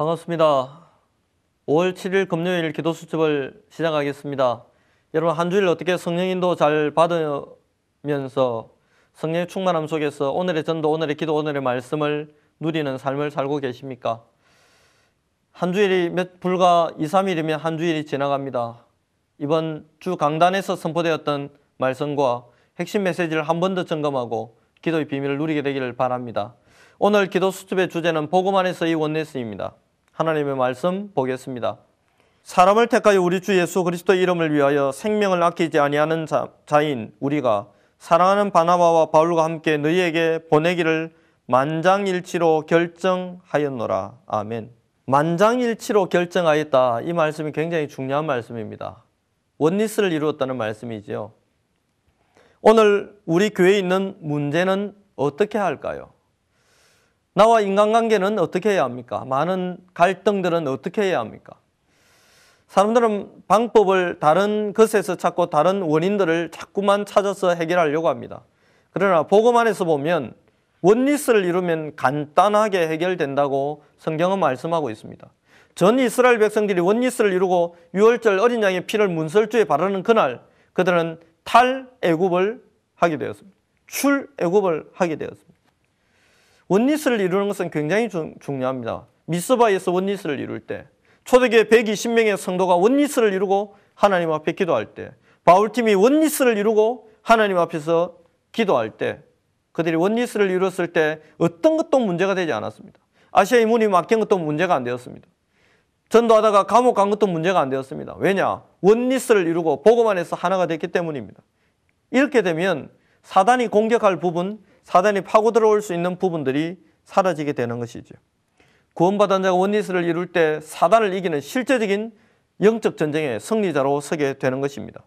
반갑습니다. 5월 7일 금요일 기도 수첩을 시작하겠습니다. 여러분 한 주일 어떻게 성령 인도 잘 받으면서 성령의 충만함 속에서 오늘의 전도, 오늘의 기도, 오늘의 말씀을 누리는 삶을 살고 계십니까? 한 주일이 몇, 불과 2, 3일이면 한 주일이 지나갑니다. 이번 주 강단에서 선포되었던 말씀과 핵심 메시지를 한 번 더 점검하고 기도의 비밀을 누리게 되기를 바랍니다. 오늘 기도 수첩의 주제는 복음 안에서 이 원네스입니다. 하나님의 말씀 보겠습니다. 사람을 택하여 우리 주 예수 그리스도 이름을 위하여 생명을 아끼지 아니하는 자, 자인 우리가 사랑하는 바나바와 바울과 함께 너희에게 보내기를 만장일치로 결정하였노라. 아멘. 만장일치로 결정하였다. 이 말씀이 굉장히 중요한 말씀입니다. 원리스를 이루었다는 말씀이지요. 오늘 우리 교회에 있는 문제는 어떻게 할까요? 나와 인간관계는 어떻게 해야 합니까? 많은 갈등들은 어떻게 해야 합니까? 사람들은 방법을 다른 것에서 찾고 다른 원인들을 자꾸만 찾아서 해결하려고 합니다. 그러나 복음 안에서 보면 원리스를 이루면 간단하게 해결된다고 성경은 말씀하고 있습니다. 전 이스라엘 백성들이 원리스를 이루고 유월절 어린 양의 피를 문설주에 바르는 그날 그들은 탈애굽을 하게 되었습니다. 출애굽을 하게 되었습니다. 원리스를 이루는 것은 굉장히 중, 중요합니다. 미스바에서 원리스를 이룰 때 초대교회 120명의 성도가 원리스를 이루고 하나님 앞에 기도할 때 바울팀이 원리스를 이루고 하나님 앞에서 기도할 때 그들이 원리스를 이뤘을 때 어떤 것도 문제가 되지 않았습니다. 아시아의 문이 막힌 것도 문제가 안 되었습니다. 전도하다가 감옥 간 것도 문제가 안 되었습니다. 왜냐? 원리스를 이루고 복음 안에서 하나가 됐기 때문입니다. 이렇게 되면 사단이 공격할 부분, 사단이 파고 들어올 수 있는 부분들이 사라지게 되는 것이죠. 구원받은 자가 원리스를 이룰 때 사단을 이기는 실제적인 영적 전쟁의 승리자로 서게 되는 것입니다.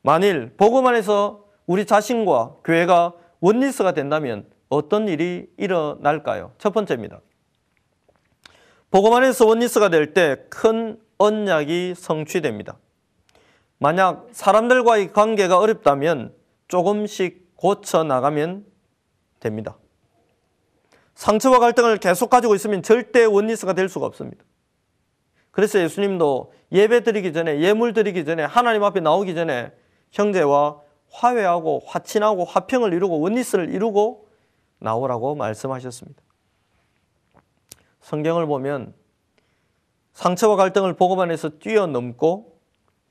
만일 복음 안에서 우리 자신과 교회가 원리스가 된다면 어떤 일이 일어날까요? 첫 번째입니다. 복음 안에서 원리스가 될 때 큰 언약이 성취됩니다. 만약 사람들과의 관계가 어렵다면 조금씩 고쳐 나가면 됩니다. 상처와 갈등을 계속 가지고 있으면 절대 원리스가 될 수가 없습니다. 그래서 예수님도 예배 드리기 전에 예물 드리기 전에 하나님 앞에 나오기 전에 형제와 화해하고 화친하고 화평을 이루고 원리스를 이루고 나오라고 말씀하셨습니다. 성경을 보면 상처와 갈등을 복음 안에서 뛰어넘고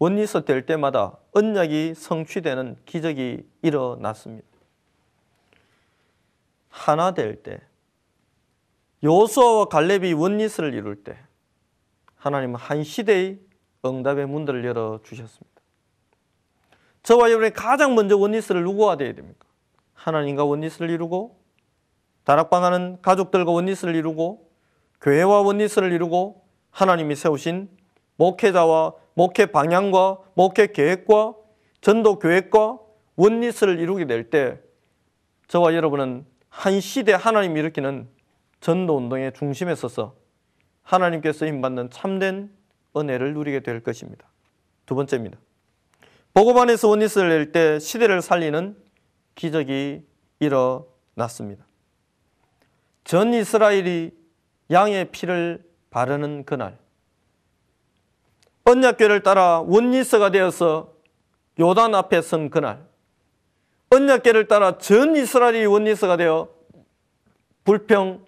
원리스 될 때마다 언약이 성취되는 기적이 일어났습니다. 하나 될 때, 요수아와 갈렙이 원리스를 이룰 때 하나님은 한 시대의 응답의 문들을 열어 주셨습니다. 저와 여러분이 가장 먼저 원리스를 누구와 돼야 됩니까? 하나님과 원리스를 이루고 다락방하는 가족들과 원리스를 이루고 교회와 원리스를 이루고 하나님이 세우신 목회자와 목회 방향과 목회 계획과 전도 계획과 원리스를 이루게 될 때 저와 여러분은 한 시대 하나님 일으키는 전도 운동의 중심에 서서 하나님께서 힘받는 참된 은혜를 누리게 될 것입니다. 두 번째입니다. 안에서 원리스를 낼 때 시대를 살리는 기적이 일어났습니다. 전 이스라엘이 양의 피를 바르는 그날 언약궤를 따라 원리스가 되어서 요단 앞에 선 그날 언약궤를 따라 전 이스라엘이 원리스가 되어 불평,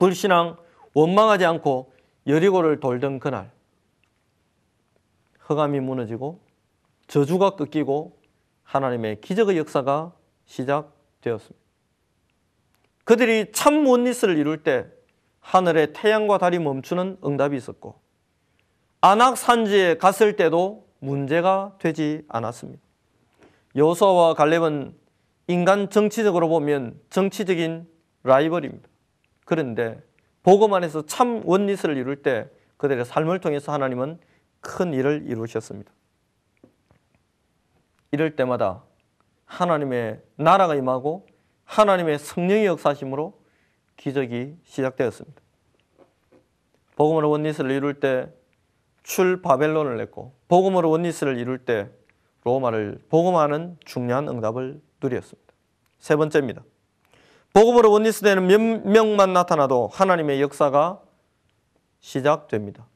불신앙, 원망하지 않고 여리고를 돌던 그날 허감이 무너지고 저주가 꺾이고 하나님의 기적의 역사가 시작되었습니다. 그들이 참 원리스를 이룰 때 하늘에 태양과 달이 멈추는 응답이 있었고 안악 산지에 갔을 때도 문제가 되지 않았습니다. 여호수아와 갈렙은 인간 정치적으로 보면 정치적인 라이벌입니다. 그런데 복음 안에서 참 원리스를 이룰 때 그들의 삶을 통해서 하나님은 큰 일을 이루셨습니다. 이럴 때마다 하나님의 나라가 임하고 하나님의 성령의 역사심으로 기적이 시작되었습니다. 복음으로 원리스를 이룰 때 출 바벨론을 냈고 복음으로 원리스를 이룰 때 로마를 복음하는 중요한 응답을 누렸습니다. 세 번째입니다. 복음으로 원리스 되는 몇 명만 나타나도 하나님의 역사가 시작됩니다.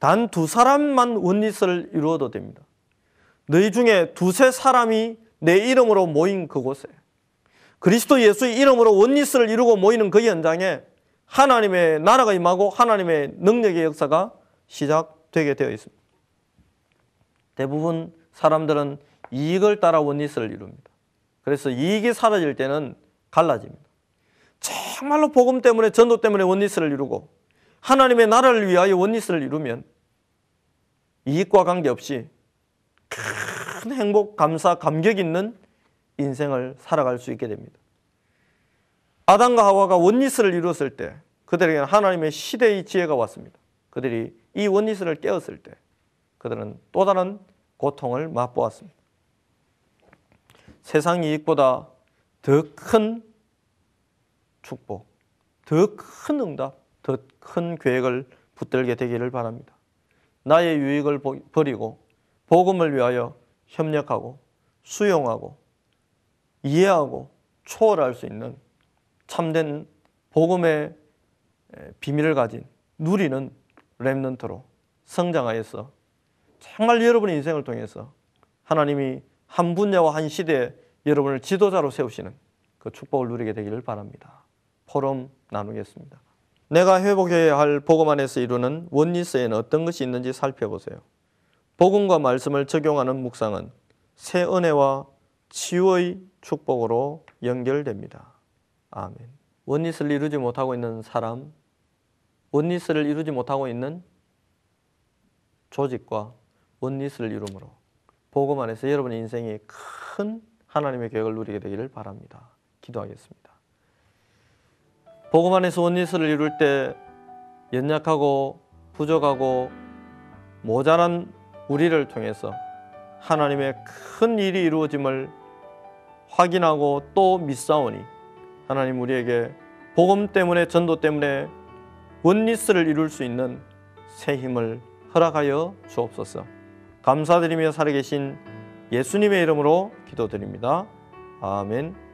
단 두 사람만 원리스를 이루어도 됩니다. 너희 중에 두세 사람이 내 이름으로 모인 그곳에 그리스도 예수의 이름으로 원리스를 이루고 모이는 그 현장에 하나님의 나라가 임하고 하나님의 능력의 역사가 시작되게 되어 있습니다. 대부분 사람들은 이익을 따라 원리스를 이룹니다. 그래서 이익이 사라질 때는 갈라집니다. 정말로 복음 때문에 전도 때문에 원리스를 이루고 하나님의 나라를 위하여 원리스를 이루면 이익과 관계없이 큰 행복, 감사, 감격 있는 인생을 살아갈 수 있게 됩니다. 아담과 하와가 원리스를 이루었을 때 그들에게는 하나님의 시대의 지혜가 왔습니다. 그들이 이 원리스를 깨었을 때 그들은 또 다른 고통을 맛보았습니다. 세상 이익보다 더 큰 축복, 더 큰 응답, 더 큰 계획을 붙들게 되기를 바랍니다. 나의 유익을 버리고 복음을 위하여 협력하고 수용하고 이해하고 초월할 수 있는 참된 복음의 비밀을 가진 누리는 렘넌트로 성장하여서 정말 여러분의 인생을 통해서 하나님이 한 분야와 한 시대에 여러분을 지도자로 세우시는 그 축복을 누리게 되기를 바랍니다. 포럼 나누겠습니다. 내가 회복해야 할 복음 안에서 이루는 원리스에는 어떤 것이 있는지 살펴보세요. 복음과 말씀을 적용하는 묵상은 새 은혜와 치유의 축복으로 연결됩니다. 아멘. 원리스를 이루지 못하고 있는 사람, 원리스를 이루지 못하고 있는 조직과 원리스를 이루므로 복음 안에서 여러분의 인생이 큰 하나님의 계획을 누리게 되기를 바랍니다. 기도하겠습니다. 복음 안에서 원리스를 이룰 때 연약하고 부족하고 모자란 우리를 통해서 하나님의 큰 일이 이루어짐을 확인하고 또 믿사오니 하나님 우리에게 복음 때문에 전도 때문에 원리스를 이룰 수 있는 새 힘을 허락하여 주옵소서. 감사드리며 살아계신 예수님의 이름으로 기도드립니다. 아멘.